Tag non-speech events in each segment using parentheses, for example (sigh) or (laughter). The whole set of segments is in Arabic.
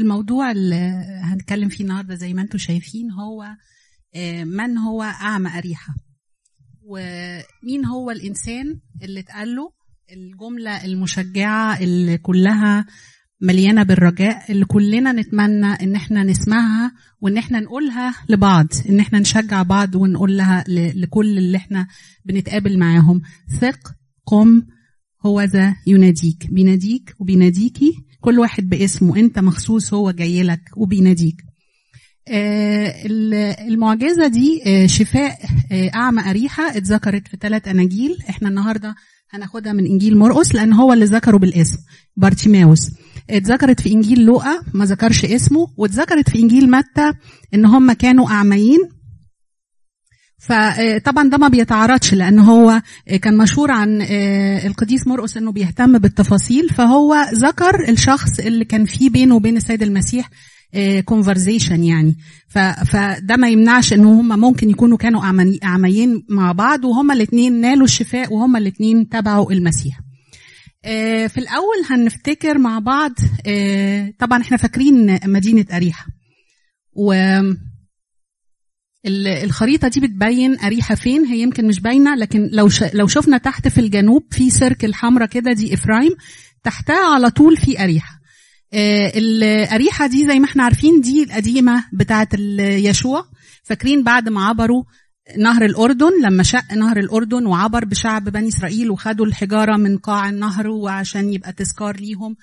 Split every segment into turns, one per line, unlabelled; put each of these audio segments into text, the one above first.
الموضوع اللي هنتكلم فيه النهارده زي ما أنتم شايفين هو آه، من هو أعمى أريحة؟ ومين هو الإنسان اللي اتقال له الجملة المشجعة اللي كلها مليانة بالرجاء اللي كلنا نتمنى إن إحنا نسمعها وإن إحنا نقولها لبعض إن إحنا نشجع بعض ونقول لها ل- لكل اللي إحنا بنتقابل معاهم. ثق قم هو ذا يناديك. بيناديك وبيناديكي كل واحد باسمه انت مخصوص هو جاي لك وبيناديك. آه، ال- المعجزة دي آه، شفاء آه، أعمى أريحة اتذكرت في ثلاث أناجيل. إحنا النهاردة هناخدها من إنجيل مرقس لأن هو اللي ذكره بالاسم بارتيماوس. اتذكرت في إنجيل لوقا ما ذكرش اسمه واتذكرت في إنجيل متى إن هم كانوا أعميين. فطبعا ده ما بيتعارضش لأن هو كان مشهور عن آه، القديس مرقس إنه بيهتم بالتفاصيل فهو ذكر الشخص اللي كان فيه بينه وبين السيد المسيح كونفرزيشن يعني. ف- فده ما يمنعش ان هم ممكن يكونوا كانوا أعميين مع بعض وهما الاثنين نالوا الشفاء وهما الاثنين تبعوا المسيح. آه، في الأول هنفتكر مع بعض آه، طبعا إحنا فاكرين مدينة أريحة. و الخريطة دي بتبين أريحة فين؟ هي يمكن مش باينة لكن لو. لو شفنا تحت في الجنوب في سيركل حمراء كده دي إفرايم تحتها على طول في أريحة. آه، الاريحه دي زي ما إحنا عارفين دي القديمة بتاعه يشوع. فاكرين بعد ما عبروا نهر الأردن؟ لما شق نهر الأردن وعبر بشعب بني إسرائيل وخدوا الحجارة من قاع النهر وعشان يبقى تذكار ليهم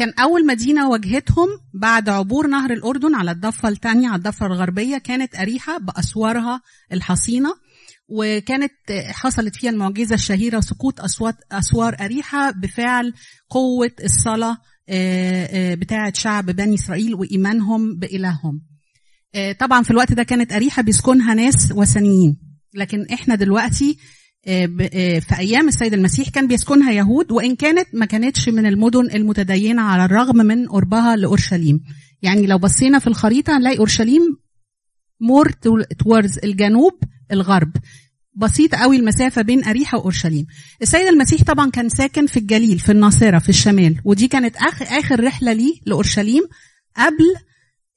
كان أول مدينة واجهتهم بعد عبور نهر الأردن على الضفة الثانية على الضفة الغربية كانت أريحة بأسوارها الحصينة وكانت حصلت فيها المعجزة الشهيرة سقوط أصوات أسوار أريحة بفعل قوة الصلاة آه، آه، بتاعة شعب بني إسرائيل وإيمانهم بإلههم. آه، طبعا في الوقت ده كانت أريحة بيسكنها ناس وثنيين لكن إحنا دلوقتي في أيام السيد المسيح كان بيسكنها يهود وإن كانت ما كانتش من المدن المتدينة على الرغم من قربها لأورشليم. يعني لو بصينا في الخريطة هنلاقي أورشليم more towards الجنوب الغرب. بسيطة قوي المسافة بين أريحة وأورشليم. السيد المسيح طبعا كان ساكن في الجليل في الناصرة في الشمال. ودي كانت آخر, آخر رحلة ليه لأورشليم قبل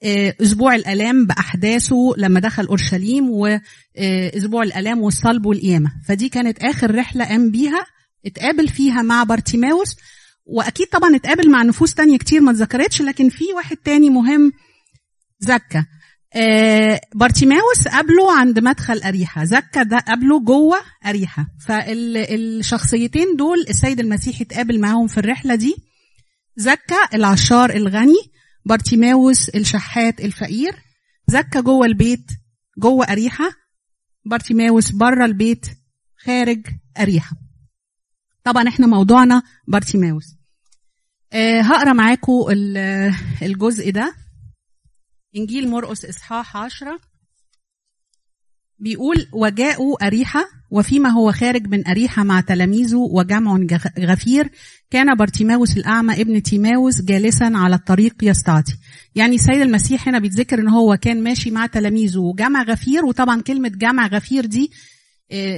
آه، أسبوع الآلام بأحداثه لما دخل أورشليم وأسبوع الآلام والصلب والقيامة. فدي كانت آخر رحلة قام بيها. اتقابل فيها مع بارتيماوس. وأكيد طبعا اتقابل مع نفوس تانية كتير ما اتذكرتش لكن في واحد تاني مهم زكا. آه، بارتيماوس قابله عند مدخل أريحة. زكا ده قابله جوه أريحة. فالشخصيتين دول السيد المسيح اتقابل معاهم في الرحلة دي. زكا العشار الغني بارتيماوس الشحات الفقير. زكا جوه البيت جوه أريحة. بارتيماوس بره البيت خارج أريحة. طبعا إحنا موضوعنا بارتيماوس. آه هقرأ معاكم ال- الجزء ده. إنجيل مرقس إصحاح عشرة. بيقول وجاءوا أريحة وفيما هو خارج من أريحة مع تلاميذه وجمع غفير كان بارتيماوس الأعمى ابن تيماوس جالسا على الطريق يستعطي يعني السيد المسيح هنا بيتذكر إن هو كان ماشي مع تلاميذه وجمع غفير وطبعا كلمة جمع غفير دي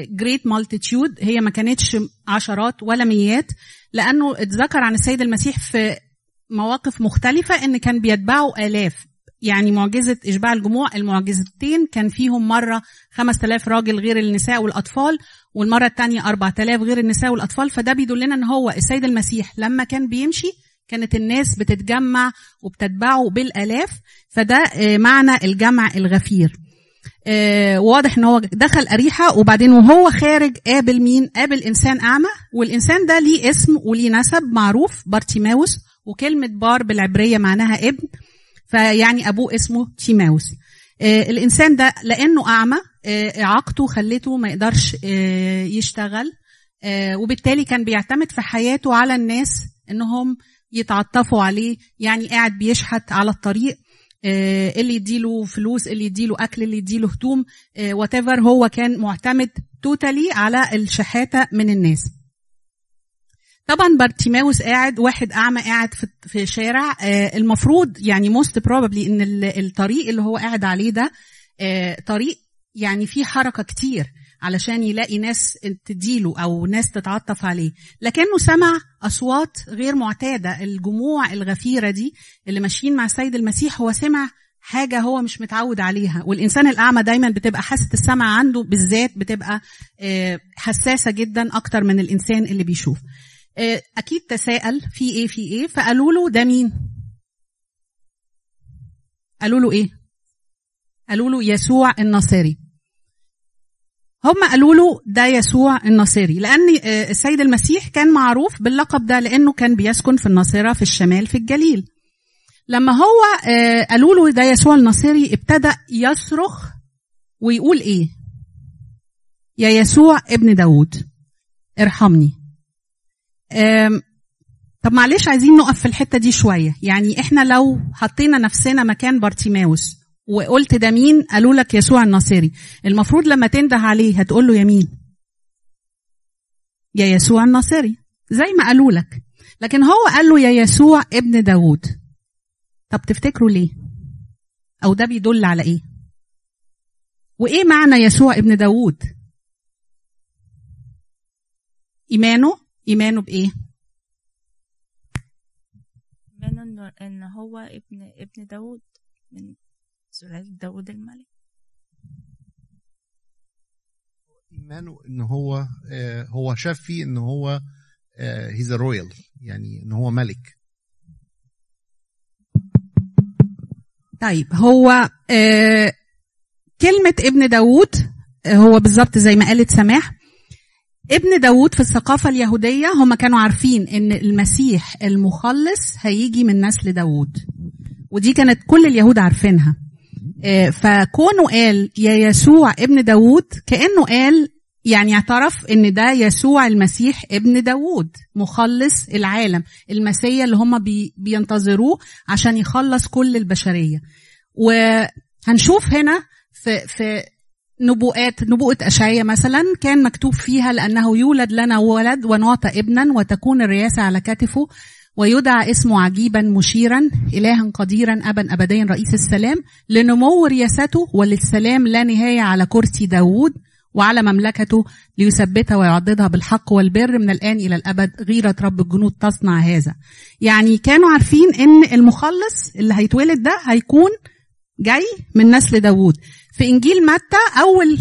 great multitude هي ما كانتش عشرات ولا ميات لأنه اتذكر عن السيد المسيح في مواقف مختلفة إن كان بيتبعوا آلاف. يعني معجزة إشباع الجموع المعجزتين كان فيهم مرة 5000 راجل غير النساء والأطفال والمرة الثانية 4000 غير النساء والأطفال فده بيدلنا إن هو السيد المسيح لما كان بيمشي كانت الناس بتتجمع وبتتبعه بالآلاف فده آه، معنى الجمع الغفير. آه، واضح إن هو دخل أريحة وبعدين وهو خارج قابل مين؟ قابل إنسان أعمى والإنسان ده ليه اسم وليه نسب معروف بارتيماوس وكلمة بار بالعبرية معناها ابن. فيعني أبوه اسمه تيماوس. آه، الإنسان ده لأنه أعمى آه، إعاقته خلته ما يقدرش آه، يشتغل آه، وبالتالي كان بيعتمد في حياته على الناس إنهم يتعطفوا عليه يعني قاعد بيشحت على الطريق آه، اللي يديله فلوس اللي يديله أكل اللي يديله هدوم وات هو كان معتمد totally على الشحاتة من الناس. طبعا بارتيماوس قاعد واحد أعمى قاعد في في شارع آه، المفروض يعني most probably إن ال- الطريق اللي هو قاعد عليه ده آه، طريق يعني فيه حركة كتير علشان يلاقي ناس تديله أو ناس تتعطف عليه. لكنه سمع أصوات غير معتادة. الجموع الغفيرة دي اللي ماشيين مع السيد المسيح هو سمع حاجة هو مش متعود عليها. والإنسان الأعمى دايما بتبقى حاسة السمع عنده بالذات بتبقى حساسة جدا أكتر من الإنسان اللي بيشوف. أكيد تساءل في إيه في إيه. فقالوا له ده مين؟ قالوا له إيه؟ قالوا له يسوع الناصري هم قالوا له ده يسوع الناصري لأن السيد المسيح كان معروف باللقب ده لأنه كان بيسكن في الناصرة في الشمال في الجليل. لما هو قالوا له ده يسوع الناصري ابتدأ يصرخ ويقول إيه؟ يا يسوع ابن داود ارحمني. طب معلش عايزين نقف في الحتة دي شوية. يعني إحنا لو حطينا نفسنا مكان بارتيماوس وقلت ده مين قالوا لك يسوع الناصري. المفروض لما تنده عليه هتقول له يا مين؟ يا يسوع الناصري زي ما قالوا لك. لكن هو قال له يا يسوع ابن داود طب تفتكروا ليه؟ أو ده بيدل على إيه؟ وإيه معنى يسوع ابن داود إيمانه؟ إيمانه بإيه؟
إيمانه إن هو ابن ابن داود من سلالة داود الملك.
إيمانه إن هو آه هو شاف فيه إن هو هيز رويال يعني إن هو ملك.
طيب هو آه كلمة ابن داود هو بالظبط زي ما قالت سماح ابن داود في الثقافة اليهودية هم كانوا عارفين إن المسيح المخلص هيجي من نسل داود ودي كانت كل اليهود عارفينها. آه فكونه قال يا يسوع ابن داود كأنه قال يعني اعترف إن ده يسوع المسيح ابن داود مخلص العالم المسيا اللي هم بي بينتظروه عشان يخلص كل البشرية. وهنشوف هنا في, في نبوءات نبوءة أشعية مثلا كان مكتوب فيها لأنه يولد لنا ولد ونعطى ابنا وتكون الرياسة على كتفه ويدعى اسمه عجيبا مشيرا إلها قديرا أبا أبديا رئيس السلام لنمو رياسته وللسلام لا نهاية على كرسي داود وعلى مملكته ليثبتها ويعضدها بالحق والبر من الآن إلى الأبد غيرة رب الجنود تصنع هذا. يعني كانوا عارفين إن المخلص اللي هيتولد ده هيكون جاي من نسل داوود. في إنجيل متى أول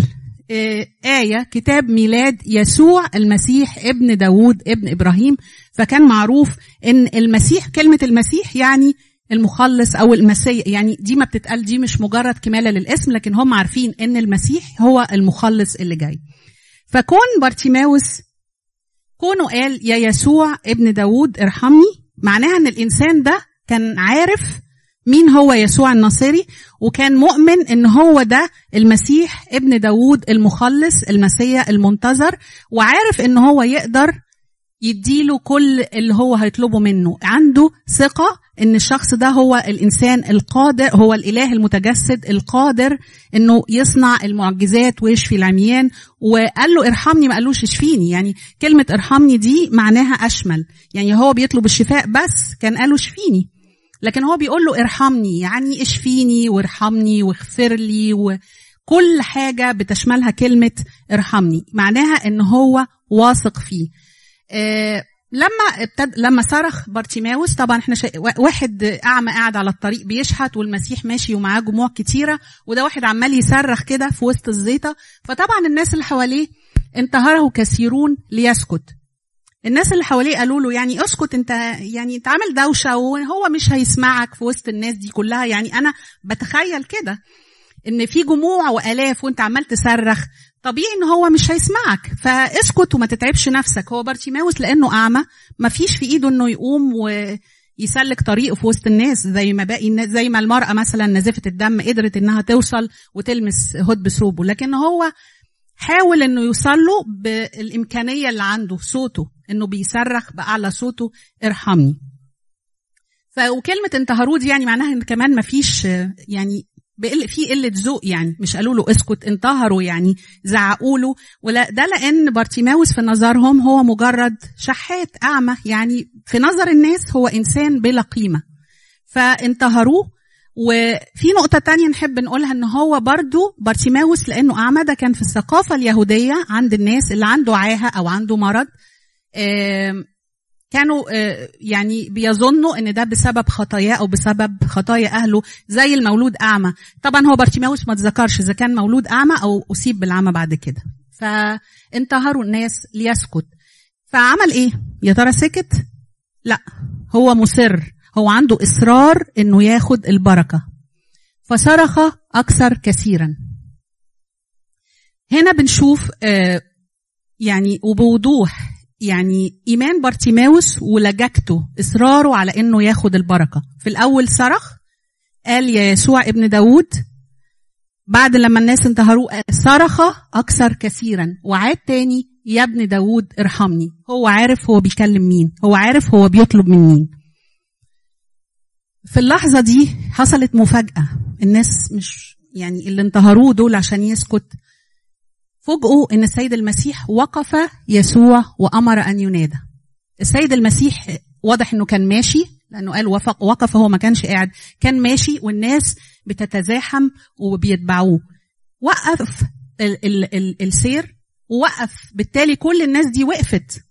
آية كتاب ميلاد يسوع المسيح ابن داوود ابن إبراهيم فكان معروف إن المسيح كلمة المسيح يعني المخلص أو المسيح يعني دي ما بتتقال دي مش مجرد كمالة للاسم لكن هم عارفين إن المسيح هو المخلص اللي جاي. فكون بارتيماوس كونه قال يا يسوع ابن داود ارحمني معناها إن الإنسان ده كان عارف مين هو يسوع الناصري؟ وكان مؤمن إن هو ده المسيح ابن داود المخلص المسيح المنتظر وعارف إن هو يقدر يديله كل اللي هو هيطلبه منه. عنده ثقة إن الشخص ده هو الإنسان القادر هو الإله المتجسد القادر إنه يصنع المعجزات ويشفي العميان. وقال له ارحمني ما قالوش اشفيني. يعني كلمة ارحمني دي معناها أشمل. يعني هو بيطلب الشفاء بس كان قاله اشفيني. لكن هو بيقول له ارحمني يعني اشفيني وارحمني واغفر لي وكل حاجة بتشملها كلمة ارحمني معناها إن هو واثق فيه. آه لما ابتد... لما صرخ بارتيماوس طبعا إحنا شا... واحد أعمى قاعد على الطريق بيشحت والمسيح ماشي ومعاه جموع كتيرة وده واحد عمال يصرخ كده في وسط الزيطة فطبعا الناس اللي حواليه انتهره كثيرون ليسكت. الناس اللي حواليه قالوا له يعني اسكت انت يعني انت عامل دوشة وهو مش هيسمعك في وسط الناس دي كلها. يعني أنا بتخيل كده إن في جموع وآلاف وأنت عمال تصرخ طبيعي إن هو مش هيسمعك. فاسكت وما تتعبش نفسك. هو بارتيماوس لأنه أعمى ما فيش في إيده إنه يقوم ويسلك طريقه في وسط الناس زي ما باقي الناس زي ما المرأة مثلا نزفه الدم قدرت إنها توصل وتلمس هدب ثوبه لكن هو حاول إنه يوصل له بالإمكانية اللي عنده صوته. إنه بيصرخ باعلى صوته ارحمني. فكلمة انتهروا دي يعني معناها إن كمان ما فيش يعني بقل في قلة ذوق يعني مش قالوا له اسكت انتهروا يعني زعقوا له. ولا ده لأن بارتيماوس في نظرهم هو مجرد شحات أعمى يعني في نظر الناس هو إنسان بلا قيمة. فانتهروه. وفي نقطة تانية نحب نقولها إن هو برضو بارتيماوس لأنه أعمى ده كان في الثقافة اليهودية عند الناس اللي عنده عاهة أو عنده مرض. كانوا آه، يعني بيظنوا إن ده بسبب خطاياه أو بسبب خطايا أهله زي المولود أعمى. طبعا هو بارتيماوس ما تذكرش إذا كان مولود أعمى أو أصيب بالعمى بعد كده. فانتهروا الناس ليسكت. فعمل إيه؟ يا ترى سكت؟ لا هو مصر. هو عنده إصرار إنه ياخد البركة. فصرخ أكثر كثيرا. هنا بنشوف آه، يعني وبوضوح يعني إيمان بارتيماوس ولججته إصراره على إنه ياخد البركة. في الأول صرخ قال يا يسوع ابن داود بعد لما الناس انتهروه صرخ أكثر كثيرا. وعاد تاني يا ابن داود ارحمني. هو عارف هو بيكلم مين هو عارف هو بيطلب من مين. في اللحظة دي حصلت مفاجأة. الناس مش يعني اللي انتهروه دول عشان يسكت فوجئوا إن السيد المسيح وقف يسوع وأمر أن ينادى. السيد المسيح واضح إنه كان ماشي لأنه قال وفق وقف هو ما كانش قاعد. كان ماشي والناس بتتزاحم وبيتبعوه. وقف ال ال ال السير ووقف. بالتالي كل الناس دي وقفت.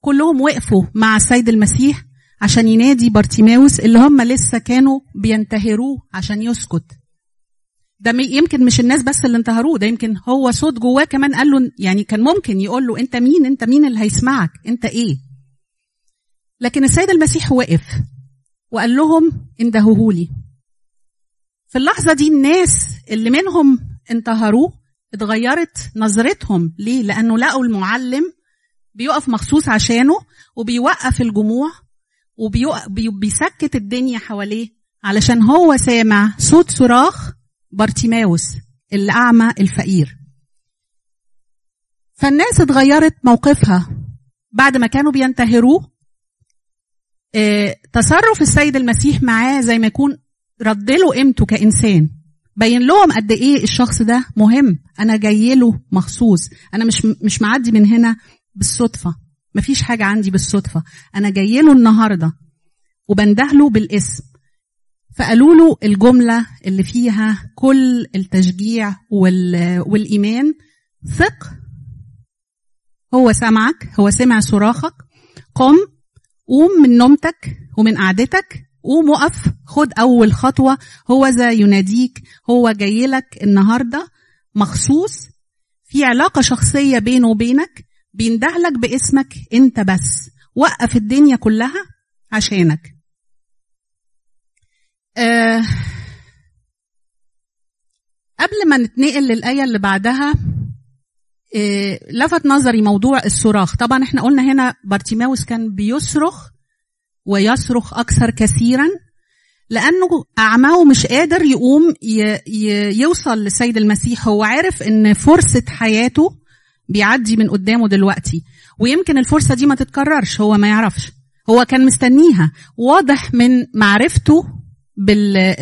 كلهم وقفوا مع السيد المسيح عشان ينادي بارتيماوس اللي هم لسه كانوا بينتهروه عشان يسكت. ده يمكن مش الناس بس اللي انتهروه ده يمكن هو صوت جواه كمان قال له يعني كان ممكن يقول له أنت مين؟ أنت مين اللي هيسمعك؟ أنت إيه؟ لكن السيد المسيح وقف وقال لهم اندهوهولي في اللحظة دي الناس اللي منهم انتهروه اتغيرت نظرتهم ليه؟ لأنه لقوا المعلم بيقف مخصوص عشانه وبيوقف الجموع وبيسكت الدنيا حواليه علشان هو سامع صوت صراخ بارتيماوس الأعمى الفقير. فالناس اتغيرت موقفها بعد ما كانوا بينتهروه آه تصرف السيد المسيح معاه زي ما يكون رد له قيمته كإنسان. بين لهم قد إيه الشخص ده مهم. أنا جاي له مخصوص. أنا مش مش معدي من هنا بالصدفة. مفيش حاجة عندي بالصدفة. أنا جاي له النهارده. وبندهله بالاسم. فقالوا له الجملة اللي فيها كل التشجيع وال والإيمان. ثق. هو سمعك. هو سمع صراخك. قم. قوم من نومتك ومن قعدتك. قوم وقف. خد أول خطوة. هو ذا يناديك. هو جاي لك النهارده. مخصوص. في علاقة شخصية بينه وبينك. بيندهلك باسمك انت بس. وقف الدنيا كلها عشانك. أه قبل ما نتنقل للآية اللي بعدها أه لفت نظري موضوع الصراخ. طبعا إحنا قلنا هنا بارتيماوس كان بيصرخ ويصرخ أكثر كثيرا لأنه أعمى ومش قادر يقوم يوصل للسيد المسيح. هو عارف إن فرصة حياته بيعدي من قدامه دلوقتي ويمكن الفرصة دي ما تتكررش هو ما يعرفش. هو كان مستنيها. واضح من معرفته.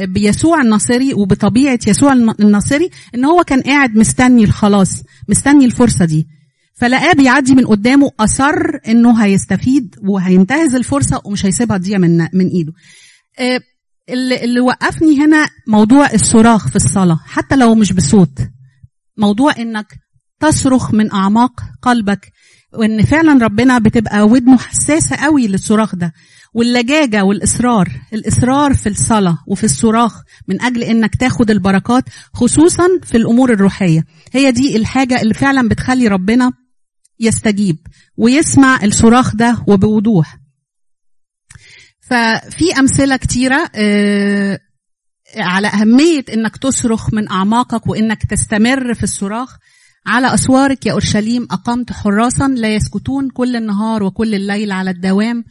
بيسوع الناصري وبطبيعة يسوع الناصري إن هو كان قاعد مستني الخلاص مستني الفرصة دي فلقاه بيعدي من قدامه أصر إنه هيستفيد وهينتهز الفرصة ومش هيسيبها تضيع من من إيده. اللي, اللي وقفني هنا موضوع الصراخ في الصلاة حتى لو مش بصوت. موضوع إنك تصرخ من أعماق قلبك وإن فعلا ربنا بتبقى ودنه حساسة قوي للصراخ ده واللجاجة والإصرار. الإصرار في الصلاة وفي الصراخ من أجل إنك تاخد البركات خصوصا في الأمور الروحية. هي دي الحاجة اللي فعلا بتخلي ربنا يستجيب ويسمع الصراخ ده وبوضوح. ففي أمثلة كتيرة على أهمية إنك تصرخ من أعماقك وإنك تستمر في الصراخ. على أسوارك يا أورشليم أقمت حراسا لا يسكتون كل النهار وكل الليل على الدوام.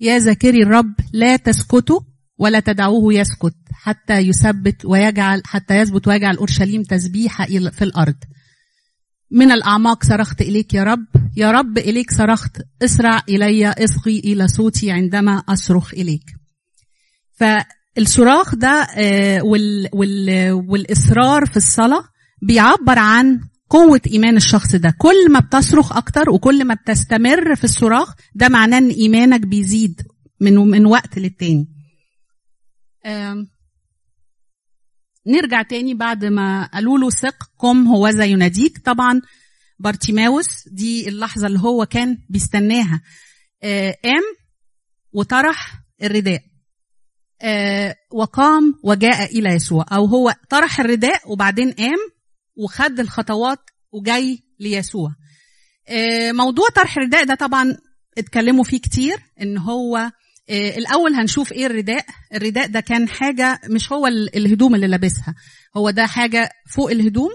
يا ذاكري الرب لا تسكتوا ولا تدعوه يسكت حتى يثبت ويجعل حتى يثبت ويجعل أورشليم تسبيحة في الأرض. من الأعماق صرخت إليك يا رب يا رب إليك صرخت اسرع إلي اصغي إلى صوتي عندما أصرخ إليك. فالصراخ ده وال وال والإصرار في الصلاة بيعبر عن قوة إيمان الشخص ده. كل ما بتصرخ أكتر وكل ما بتستمر في الصراخ ده معناه إن إيمانك بيزيد من من وقت للتاني. نرجع تاني بعد ما قالوا له ثق قم هوذا يناديك. طبعا بارتيماوس دي اللحظة اللي هو كان بيستناها. آه، قام وطرح الرداء. آه، وقام وجاء إلى يسوع. أو هو طرح الرداء وبعدين قام وخد الخطوات وجاي ليسوع. آه، موضوع طرح الرداء ده طبعا اتكلموا فيه كتير إن هو آه، الأول هنشوف إيه الرداء. الرداء ده كان حاجة مش هو ال- الهدوم اللي لابسها هو ده حاجة فوق الهدوم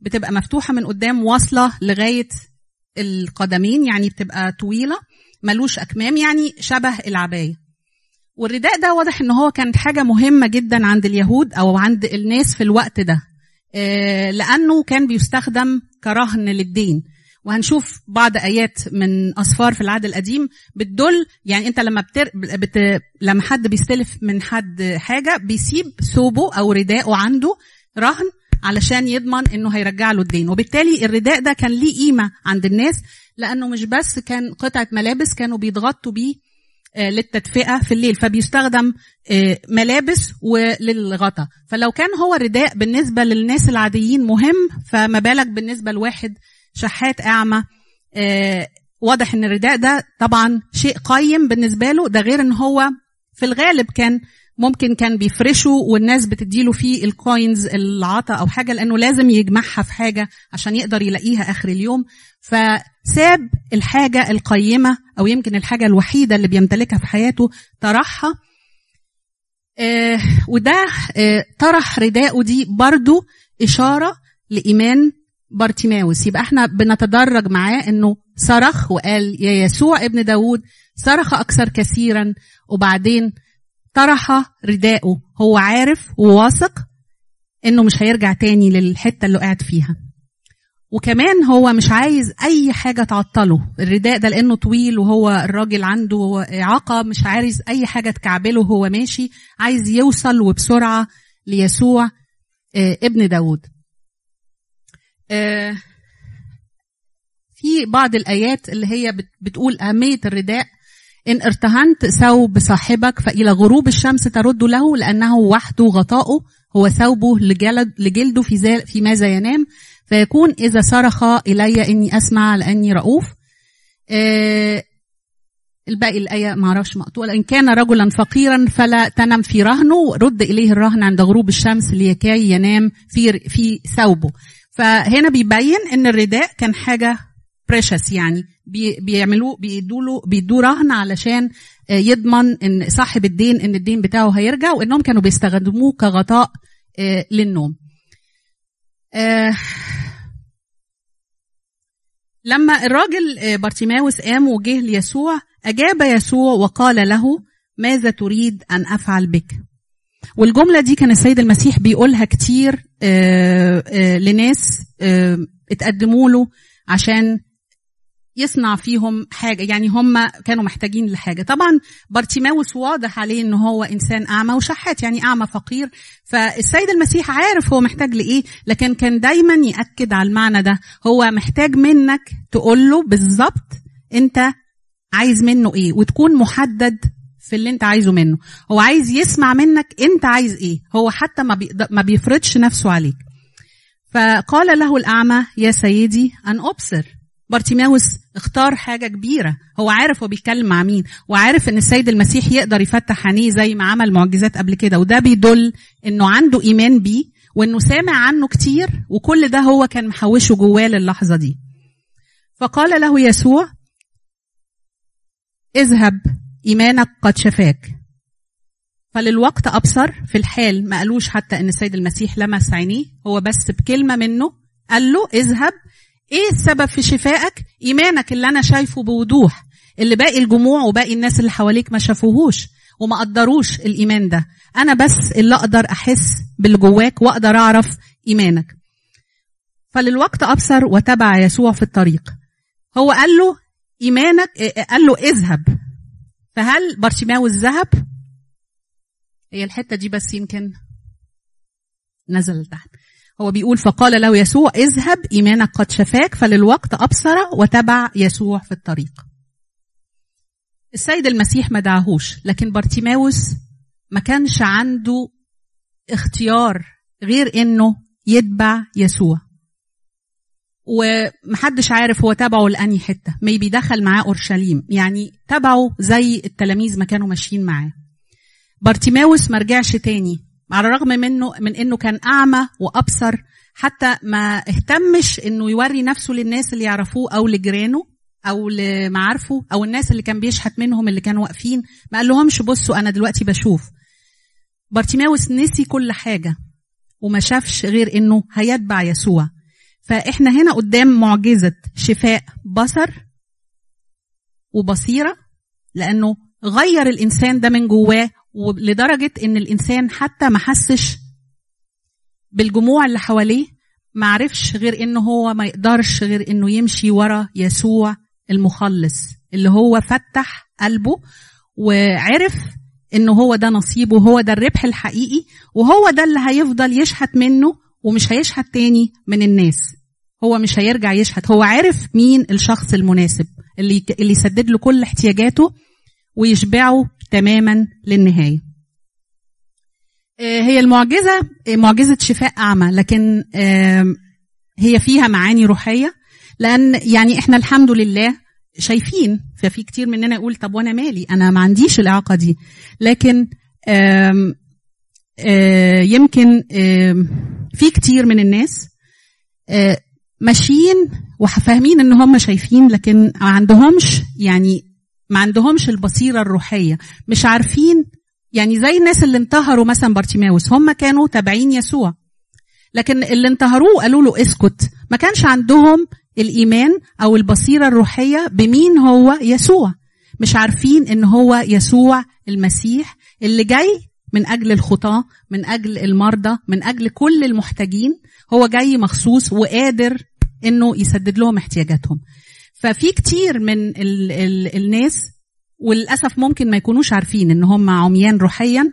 بتبقى مفتوحة من قدام واصلة لغاية القدمين يعني بتبقى طويلة ملوش أكمام يعني شبه العباية. والرداء ده واضح إن هو كانت حاجة مهمة جدا عند اليهود أو عند الناس في الوقت ده. آه، لأنه كان بيستخدم كرهن للدين. وهنشوف بعض آيات من اسفار في العهد القديم بتدل يعني أنت لما بتر... بت... لما حد بيستلف من حد حاجة بيسيب ثوبه أو رداءه عنده رهن علشان يضمن إنه هيرجع له الدين. وبالتالي الرداء ده كان ليه قيمة عند الناس لأنه مش بس كان قطعة ملابس كانوا بيتغطوا بيه للتدفئة في الليل. فبيستخدم آه، ملابس وللغطا. فلو كان هو رداء بالنسبة للناس العاديين مهم فما بالك بالنسبة لواحد شحات أعمى. آه، واضح إن الرداء ده طبعا شيء قيم بالنسبة له. ده غير إن هو في الغالب كان ممكن كان بيفرشه والناس بتديله فيه ال coins العطا أو حاجة لأنه لازم يجمعها في حاجة عشان يقدر يلاقيها آخر اليوم. فساب الحاجة القيمة أو يمكن الحاجة الوحيدة اللي بيمتلكها في حياته طرحها. آه وده آه طرح رداءه دي برضو إشارة لإيمان بارتيماوس. يبقى إحنا بنتدرج معاه إنه صرخ وقال يا يسوع ابن داود صرخ أكثر كثيرا وبعدين طرح رداءه. هو عارف وواثق إنه مش هيرجع تاني للحتة اللي قاعد فيها. وكمان هو مش عايز أي حاجة تعطله. الرداء ده لأنه طويل وهو الراجل عنده إعاقة مش عايز أي حاجة تكعبله وهو ماشي. عايز يوصل وبسرعة ليسوع آه، ابن داود. آه، في بعض الآيات اللي هي بت- بتقول أهمية الرداء إن ارتهنت ثوب صاحبك فإلى غروب الشمس ترد له لأنه وحده غطاؤه هو ثوبه لجلد لجلده في في ماذا ينام. فيكون إذا صرخ إلي إني أسمع لأني رؤوف. آه، الباقي الآية ما أعرفش مقطوعة. إن كان رجلا فقيرا فلا تنم في رهنه رد إليه الرهن عند غروب الشمس ليكي ينام في في ثوبه. فهنا بيبين إن الرداء كان حاجة precious يعني بي بيعملوه بيدوا له بيدوه رهن علشان آه، يضمن إن صاحب الدين إن الدين بتاعه هيرجع وإنهم كانوا بيستخدموه كغطاء آه، للنوم. آه، لما الراجل بارتيماوس قام وجه ليسوع أجاب يسوع وقال له ماذا تريد أن أفعل بك؟ والجملة دي كان السيد المسيح بيقولها كتير لناس اتقدموا له عشان يصنع فيهم حاجة يعني هم كانوا محتاجين لحاجة. طبعا بارتيماوس واضح عليه إن هو إنسان أعمى وشحات يعني أعمى فقير. فالسيد المسيح عارف هو محتاج لإيه لكن كان دايما يأكد على المعنى ده. هو محتاج منك تقول له بالظبط أنت عايز منه إيه وتكون محدد في اللي أنت عايزه منه. هو عايز يسمع منك أنت عايز إيه هو حتى ما, ما بيفرضش نفسه عليك. فقال له الأعمى يا سيدي أن أبصر. بارتيماوس اختار حاجة كبيرة. هو عارف هو بيتكلم مع مين وعارف إن السيد المسيح يقدر يفتح عينيه زي ما عمل معجزات قبل كده وده بيدل إنه عنده إيمان بيه وإنه سامع عنه كتير وكل ده هو كان محوشه جواه للحظة دي. فقال له يسوع اذهب إيمانك قد شفاك. فللوقت أبصر في الحال ما قالوش حتى إن السيد المسيح لمس عينيه هو بس بكلمة منه قال له اذهب إيه السبب في شفائك؟ إيمانك اللي أنا شايفه بوضوح اللي باقي الجموع وباقي الناس اللي حواليك ما شافوهوش وما قدروش الإيمان ده. أنا بس اللي أقدر أحس باللي جواك وأقدر أعرف إيمانك. فللوقت أبصر وتبع يسوع في الطريق. هو قال له إيمانك قال له اذهب. فهل بارتيماوس ذهب هي الحتة دي بس يمكن نزل تحت. هو بيقول فقال له يسوع اذهب إيمانك قد شفاك فللوقت أبصر وتبع يسوع في الطريق. السيد المسيح ما دعاهوش لكن بارتيماوس ما كانش عنده اختيار غير إنه يتبع يسوع. ومحدش عارف هو تبعه لأنهي حتة. maybe دخل معاه أورشليم. يعني تبعه زي التلاميذ ما كانوا ماشيين معاه. بارتيماوس ما رجعش تاني. على الرغم منه من إنه كان أعمى وأبصر حتى ما اهتمش إنه يوري نفسه للناس اللي يعرفوه أو لجيرانه أو لمعارفه أو الناس اللي كان بيشحت منهم اللي كانوا واقفين ما قال لهمش بصوا أنا دلوقتي بشوف. بارتيماوس نسي كل حاجة وما شافش غير إنه هيتبع يسوع. فإحنا هنا قدام معجزة شفاء بصر وبصيرة لأنه غير الإنسان ده من جواه لدرجه إن الإنسان حتى ما حسش بالجموع اللي حواليه ما عرفش غير انه هو ما يقدرش غير إنه يمشي ورا يسوع المخلص اللي هو فتح قلبه وعرف انه هو ده نصيبه وهو ده الربح الحقيقي وهو ده اللي هيفضل يشحت منه ومش هيشحت تاني من الناس. هو مش هيرجع يشحت هو عارف مين الشخص المناسب اللي اللي يسدد له كل احتياجاته ويشبعه تماما للنهاية. هي المعجزة معجزة شفاء أعمى لكن هي فيها معاني روحية لأن يعني إحنا الحمد لله شايفين ففي كتير مننا يقول طب وأنا مالي؟ أنا ما عنديش الإعاقة دي. لكن آم يمكن في كتير من الناس ماشيين وفاهمين إن هم شايفين لكن ما عندهمش يعني ما عندهمش البصيرة الروحية. مش عارفين يعني زي الناس اللي انتهروا مثلا بارتيماوس هم كانوا تابعين يسوع. لكن اللي انتهروه وقالوا له اسكت. ما كانش عندهم الإيمان أو البصيرة الروحية بمين هو يسوع. مش عارفين إن هو يسوع المسيح اللي جاي من أجل الخطاة من أجل المرضى من أجل كل المحتاجين. هو جاي مخصوص وقادر إنه يسدد لهم احتياجاتهم. ففي كتير من ال ال الناس وللأسف ممكن ما يكونوش عارفين إن هم عميان روحيا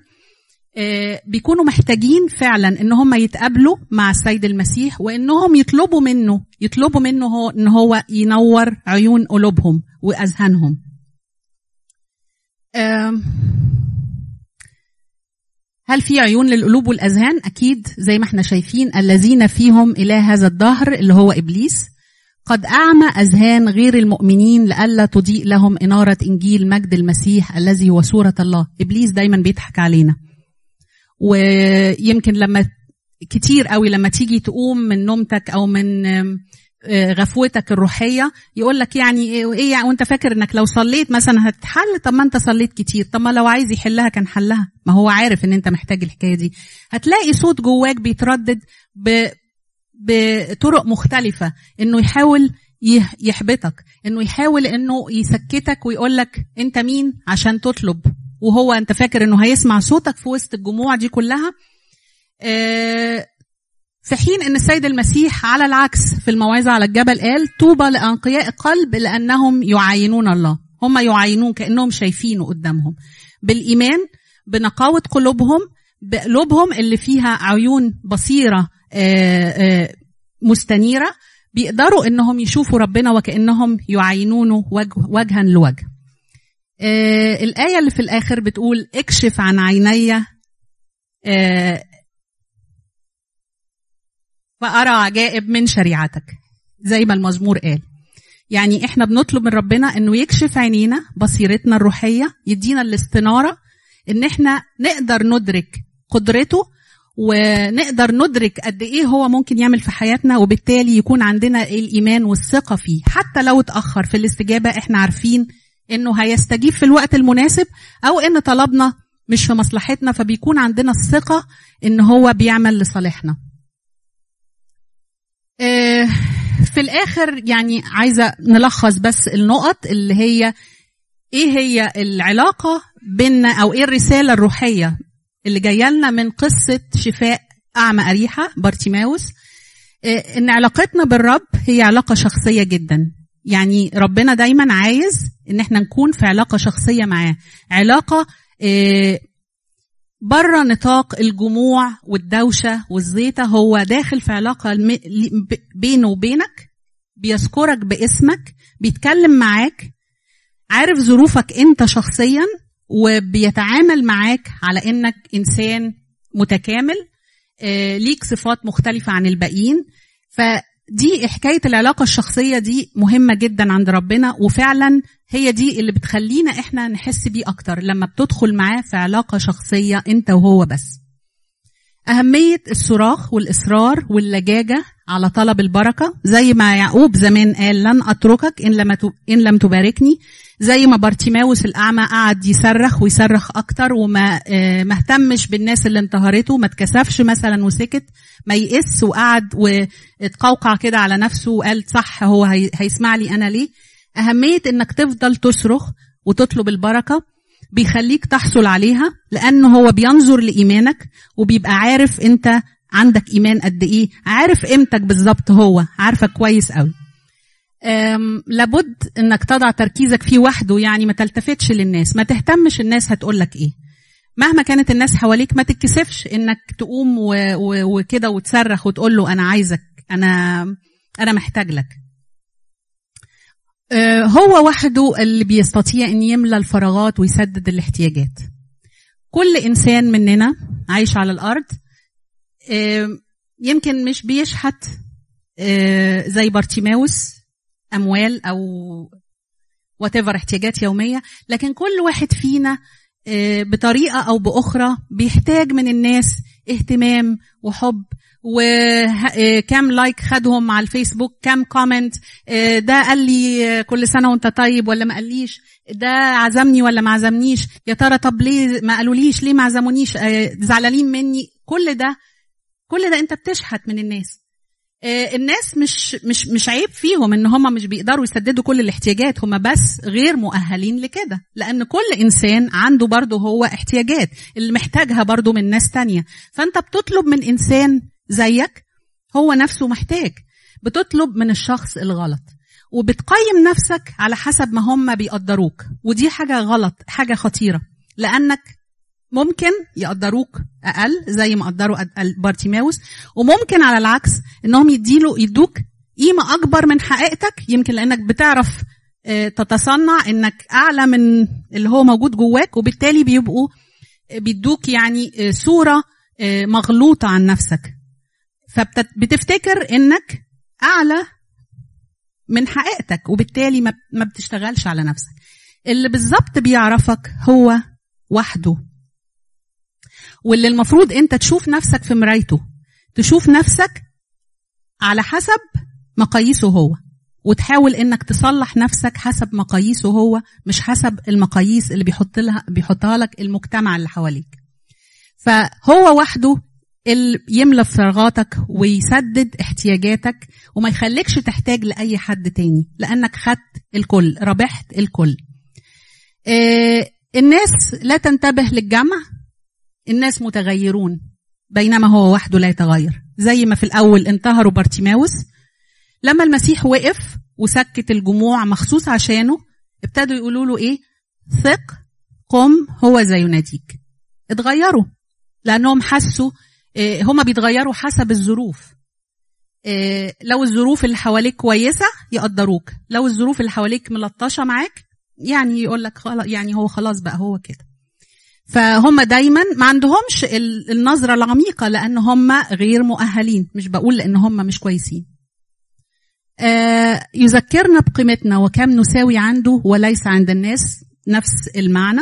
بيكونوا محتاجين فعلا إن هم يتقابلوا مع السيد المسيح وإنهم يطلبوا منه يطلبوا منه إن هو ينور عيون قلوبهم وأذهانهم. هل في عيون للقلوب والأذهان؟ أكيد زي ما إحنا شايفين الذين فيهم إله هذا الدهر اللي هو إبليس. قد أعمى أذهان غير المؤمنين لئلا تضيء لهم إنارة إنجيل مجد المسيح الذي هو صورة الله. إبليس دايما بيضحك علينا. ويمكن لما كتير قوي لما تيجي تقوم من نومتك أو من غفوتك الروحية يقول لك يعني إيه يعني وأنت فاكر إنك لو صليت مثلا هتحل؟ طب ما أنت صليت كتير. طب ما لو عايز يحلها كان حلها. ما هو عارف إن أنت محتاج الحكاية دي. هتلاقي صوت جواك بيتردد بطرق مختلفة. إنه يحاول يحبطك. إنه يحاول إنه يسكتك ويقول لك أنت مين عشان تطلب. وهو أنت فاكر إنه هيسمع صوتك في وسط الجموع دي كلها. في حين إن السيد المسيح على العكس في الموعظة على الجبل قال طوبى لأنقياء قلب لأنهم يعاينون الله. هم يعاينون كأنهم شايفينه قدامهم. بالإيمان بنقاوة قلوبهم بقلوبهم اللي فيها عيون بصيرة مستنيرة بيقدروا إنهم يشوفوا ربنا وكأنهم يعاينونه وجه وجها لوجه. آه الآية اللي في الآخر بتقول اكشف عن عيني آه فأرى عجائب من شريعتك زي ما المزمور قال. يعني إحنا بنطلب من ربنا إنه يكشف عينينا بصيرتنا الروحية يدينا الاستنارة إن إحنا نقدر ندرك قدرته ونقدر ندرك قد إيه هو ممكن يعمل في حياتنا وبالتالي يكون عندنا الإيمان والثقة فيه. حتى لو اتأخر في الاستجابة إحنا عارفين إنه هيستجيب في الوقت المناسب أو إن طلبنا مش في مصلحتنا فبيكون عندنا الثقة إن هو بيعمل لصالحنا. في الآخر يعني عايزة نلخص بس النقط اللي هي إيه هي العلاقة بيننا أو إيه الرسالة الروحية اللي جاية لنا من قصة شفاء أعمى أريحة بارتيماوس. إن علاقتنا بالرب هي علاقة شخصية جدا. يعني ربنا دايما عايز إن إحنا نكون في علاقة شخصية معاه. علاقة بره نطاق الجموع والدوشة والزيطة هو داخل في علاقة بينه وبينك بيذكرك باسمك بيتكلم معاك. عارف ظروفك أنت شخصيا؟ وبيتعامل معاك على إنك إنسان متكامل آه، ليك صفات مختلفة عن الباقيين. فدي حكاية العلاقة الشخصية دي مهمة جدا عند ربنا وفعلا هي دي اللي بتخلينا إحنا نحس بيه أكتر لما بتدخل معاه في علاقة شخصية أنت وهو بس. أهمية الصراخ والإصرار واللجاجة على طلب البركة. زي ما يعقوب زمان قال لن أتركك إن لم إن لم تباركني. زي ما بارتيماوس الأعمى قعد يصرخ ويصرخ أكتر وما آه، ما اهتمش بالناس اللي انتهرته ما اتكسفش مثلا وسكت ما يقس وقعد واتقوقع كده على نفسه وقال صح هو هي- هيسمع لي أنا ليه؟ أهمية إنك تفضل تصرخ وتطلب البركة بيخليك تحصل عليها لأنه هو بينظر لإيمانك وبيبقى عارف أنت عندك إيمان قد إيه؟ عارف قيمتك بالظبط هو. عارفك كويس قوي. لابد إنك تضع تركيزك فيه وحده يعني ما تلتفتش للناس. ما تهتمش الناس هتقولك إيه. مهما كانت الناس حواليك ما تتكسفش إنك تقوم وكده وتصرخ وتقول له أنا عايزك أنا أنا محتاج لك. آه، هو وحده اللي بيستطيع إن يملى الفراغات ويسدد الاحتياجات. كل إنسان مننا عايش على الأرض يمكن مش بيشحت آه، زي بارتيماوس أموال أو whatever احتياجات يومية لكن كل واحد فينا آه، بطريقة أو بأخرى بيحتاج من الناس اهتمام وحب وكم like خدهم على الفيسبوك كم comment ده قال لي آه، كل سنة وأنت طيب ولا ما قاليش ده عزمني ولا ما عزمنيش يا ترى طب ليه ما قالوليش ليه ما عزمونيش آه، زعلانين مني كل ده كل ده انت بتشحت من الناس. آه، الناس مش مش مش عيب فيهم ان هم مش بيقدروا يسددوا كل الاحتياجات هم بس غير مؤهلين لكده. لأن كل إنسان عنده برضه هو احتياجات اللي محتاجها برضه من ناس تانية. فأنت بتطلب من إنسان زيك هو نفسه محتاج. بتطلب من الشخص الغلط. وبتقيم نفسك على حسب ما هم بيقدروك. ودي حاجة غلط حاجة خطيرة. لأنك ممكن يقدروك أقل زي ما قدروا بارتيماوس وممكن على العكس إنهم يديله يدوك قيمة أكبر من حقيقتك يمكن لأنك بتعرف آه، تتصنع إنك أعلى من اللي هو موجود جواك وبالتالي بيبقوا آه، بيدوك يعني آه، صورة مغلوطة عن نفسك. فبتفتكر إنك أعلى من حقيقتك وبالتالي ما بتشتغلش على نفسك. اللي بالظبط بيعرفك هو وحده. واللي المفروض انت تشوف نفسك في مرايته. تشوف نفسك على حسب مقاييسه هو وتحاول انك تصلح نفسك حسب مقاييسه هو مش حسب المقاييس اللي بيحط لها بيحطها لك المجتمع اللي حواليك. فهو وحده اللي يملى فراغاتك ويسدد احتياجاتك وما يخليكش تحتاج لأي حد تاني لأنك خدت الكل ربحت الكل. آه الناس لا تنتبه للجمع الناس متغيرون بينما هو وحده لا يتغير. زي ما في الأول انتهروا بارتيماوس لما المسيح وقف وسكت الجموع مخصوص عشانه ابتدوا يقولوا له إيه؟ ثق قم هو ذا يناديك. اتغيروا لأنهم حسوا إيه هما بيتغيروا حسب الظروف. إيه لو الظروف اللي حواليك كويسة يقدروك لو الظروف اللي حواليك ملطشة معاك يعني يقول لك يعني هو خلاص بقى هو كده. فهم دايما ما عندهمش ال- النظرة العميقة لأن هم غير مؤهلين. مش بقول لأن هم مش كويسين. آه، يذكرنا بقيمتنا وكم نساوي عنده وليس عند الناس. نفس المعنى.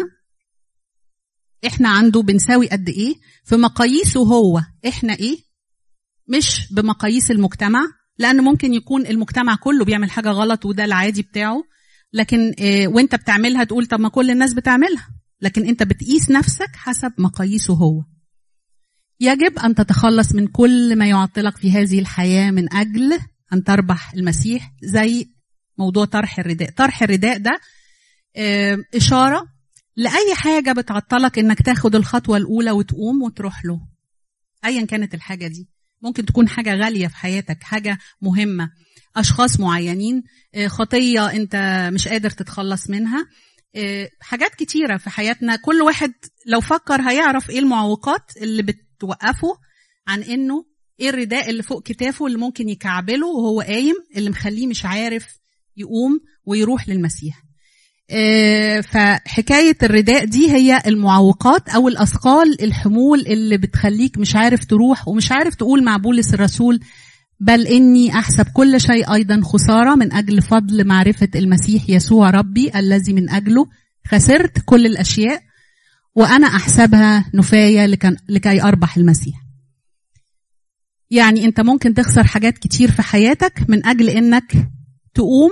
إحنا عنده بنساوي قد إيه؟ في مقاييسه هو. إحنا إيه؟ مش بمقاييس المجتمع. لأن ممكن يكون المجتمع كله بيعمل حاجة غلط وده العادي بتاعه. لكن آه، وأنت بتعملها تقول طب ما كل الناس بتعملها. لكن انت بتقيس نفسك حسب مقاييسه هو. يجب أن تتخلص من كل ما يعطلك في هذه الحياة من أجل أن تربح المسيح زي موضوع طرح الرداء. طرح الرداء ده إشارة لأي حاجة بتعطلك إنك تاخد الخطوة الأولى وتقوم وتروح له. ايا كانت الحاجة دي. ممكن تكون حاجة غالية في حياتك حاجة مهمة. أشخاص معينين آه، خطية أنت مش قادر تتخلص منها. حاجات كتيرة في حياتنا. كل واحد لو فكر هيعرف إيه المعوقات اللي بتوقفه عن إنه إيه الرداء اللي فوق كتافه اللي ممكن يكعبله وهو قايم اللي مخليه مش عارف يقوم ويروح للمسيح. آه، فحكاية الرداء دي هي المعوقات أو الأثقال الحمول اللي بتخليك مش عارف تروح ومش عارف تقول مع بولس الرسول بل إني أحسب كل شيء أيضا خسارة من أجل فضل معرفة المسيح يسوع ربي الذي من أجله خسرت كل الأشياء وأنا أحسبها نفاية لكي أربح المسيح. يعني أنت ممكن تخسر حاجات كتير في حياتك من أجل إنك تقوم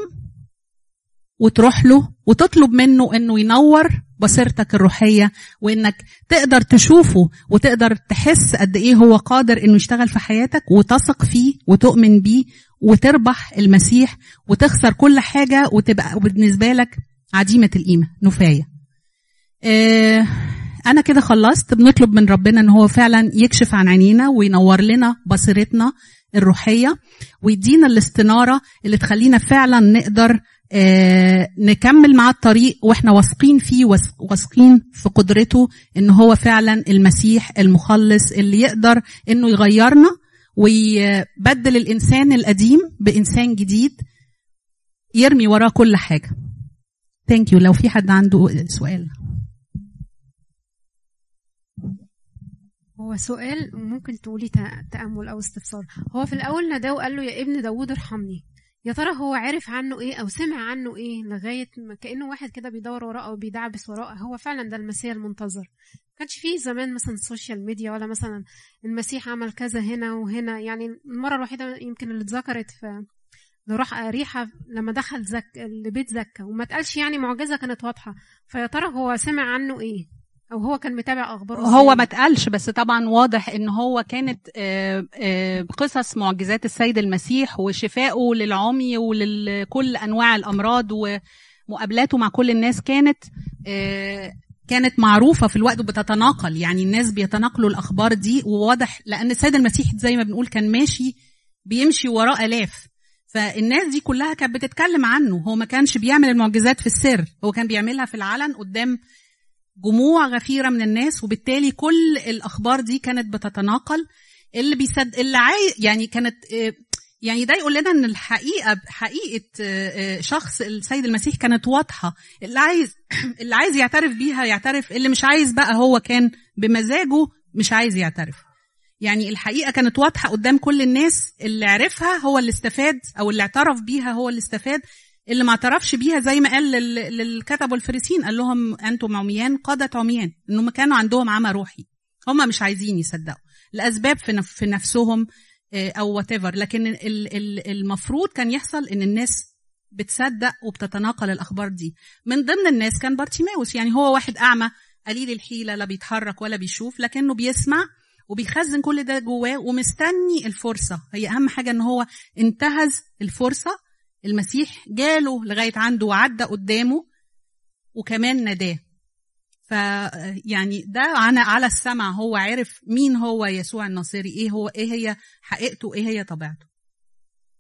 وتروح له وتطلب منه إنه ينور بصيرتك الروحية وإنك تقدر تشوفه وتقدر تحس قد إيه هو قادر إنه يشتغل في حياتك وتثق فيه وتؤمن بيه وتربح المسيح وتخسر كل حاجة وتبقى بالنسبة لك عديمه القيمة نفاية. آه أنا كده خلصت بنطلب من ربنا إن هو فعلا يكشف عن عينينا وينور لنا بصيرتنا الروحية ويدينا الاستنارة اللي تخلينا فعلا نقدر آه، نكمل معاه الطريق وإحنا واثقين فيه واث- واثقين في قدرته إن هو فعلا المسيح المخلص اللي يقدر إنه يغيرنا ويبدل الإنسان القديم بإنسان جديد يرمي وراه كل حاجة. thank you لو في حد عنده سؤال.
هو سؤال ممكن تقولي تأ- تأمل أو استفسار. هو في الأول ناداه وقال له يا ابن داوود ارحمني. يا ترى هو عرف عنه إيه أو سمع عنه إيه لغاية ما كأنه واحد كده بيدور وراه أو بيدعبس وراه؟ هو فعلا ده المسيح المنتظر. كانش فيه زمان مثلا ال social media ولا مثلا المسيح عمل كذا هنا وهنا. يعني المرة الوحيدة يمكن اللي اتذكرت في راح ريحه لما دخل زك لبيت زكا. وما اتقالش يعني معجزة كانت واضحة. فيا ترى هو سمع عنه إيه؟ أو هو كان متابع اخباره
هو؟ ما اتقالش بس طبعا واضح إن هو كانت آه، آه، قصص معجزات السيد المسيح وشفائه للعمي ولكل أنواع الأمراض ومقابلاته مع كل الناس كانت آه، كانت معروفة في الوقت وبتتناقل. يعني الناس بيتناقلوا الأخبار دي وواضح لأن السيد المسيح زي ما بنقول كان ماشي بيمشي وراه آلاف. فالناس دي كلها كانت بتتكلم عنه. هو ما كانش بيعمل المعجزات في السر هو كان بيعملها في العلن قدام جموع غفيرة من الناس وبالتالي كل الأخبار دي كانت بتتناقل. اللي بيصد اللي عاي يعني كانت آه، يعني ده يقول لنا إن الحقيقة حقيقة آه، آه، شخص السيد المسيح كانت واضحة. اللي عايز (clears throat) اللي عايز يعترف بيها يعترف اللي مش عايز بقى هو كان بمزاجه مش عايز يعترف. يعني الحقيقة كانت واضحة قدام كل الناس اللي عرفها هو اللي استفاد أو اللي اعترف بيها هو اللي استفاد. اللي ما اعترفش بيها زي ما قال لل- للكتب والفريسين قال لهم أنتم عميان قادة عميان. إنهم كانوا عندهم عمى روحي. هم مش عايزين يصدقوا. لاسباب في في نفسهم آه، أو what لكن ال- ال- المفروض كان يحصل إن الناس بتصدق وبتتناقل الأخبار دي. من ضمن الناس كان بارتيماوس. يعني هو واحد أعمى قليل الحيلة لا بيتحرك ولا بيشوف لكنه بيسمع وبيخزن كل ده جواه ومستني الفرصة. هي أهم حاجة إن هو انتهز الفرصة المسيح جاله لغاية عنده وعدى قدامه وكمان ناداه. ف يعني ده على على السمع هو عرف مين هو يسوع الناصري إيه هو إيه هي حقيقته إيه هي طبيعته.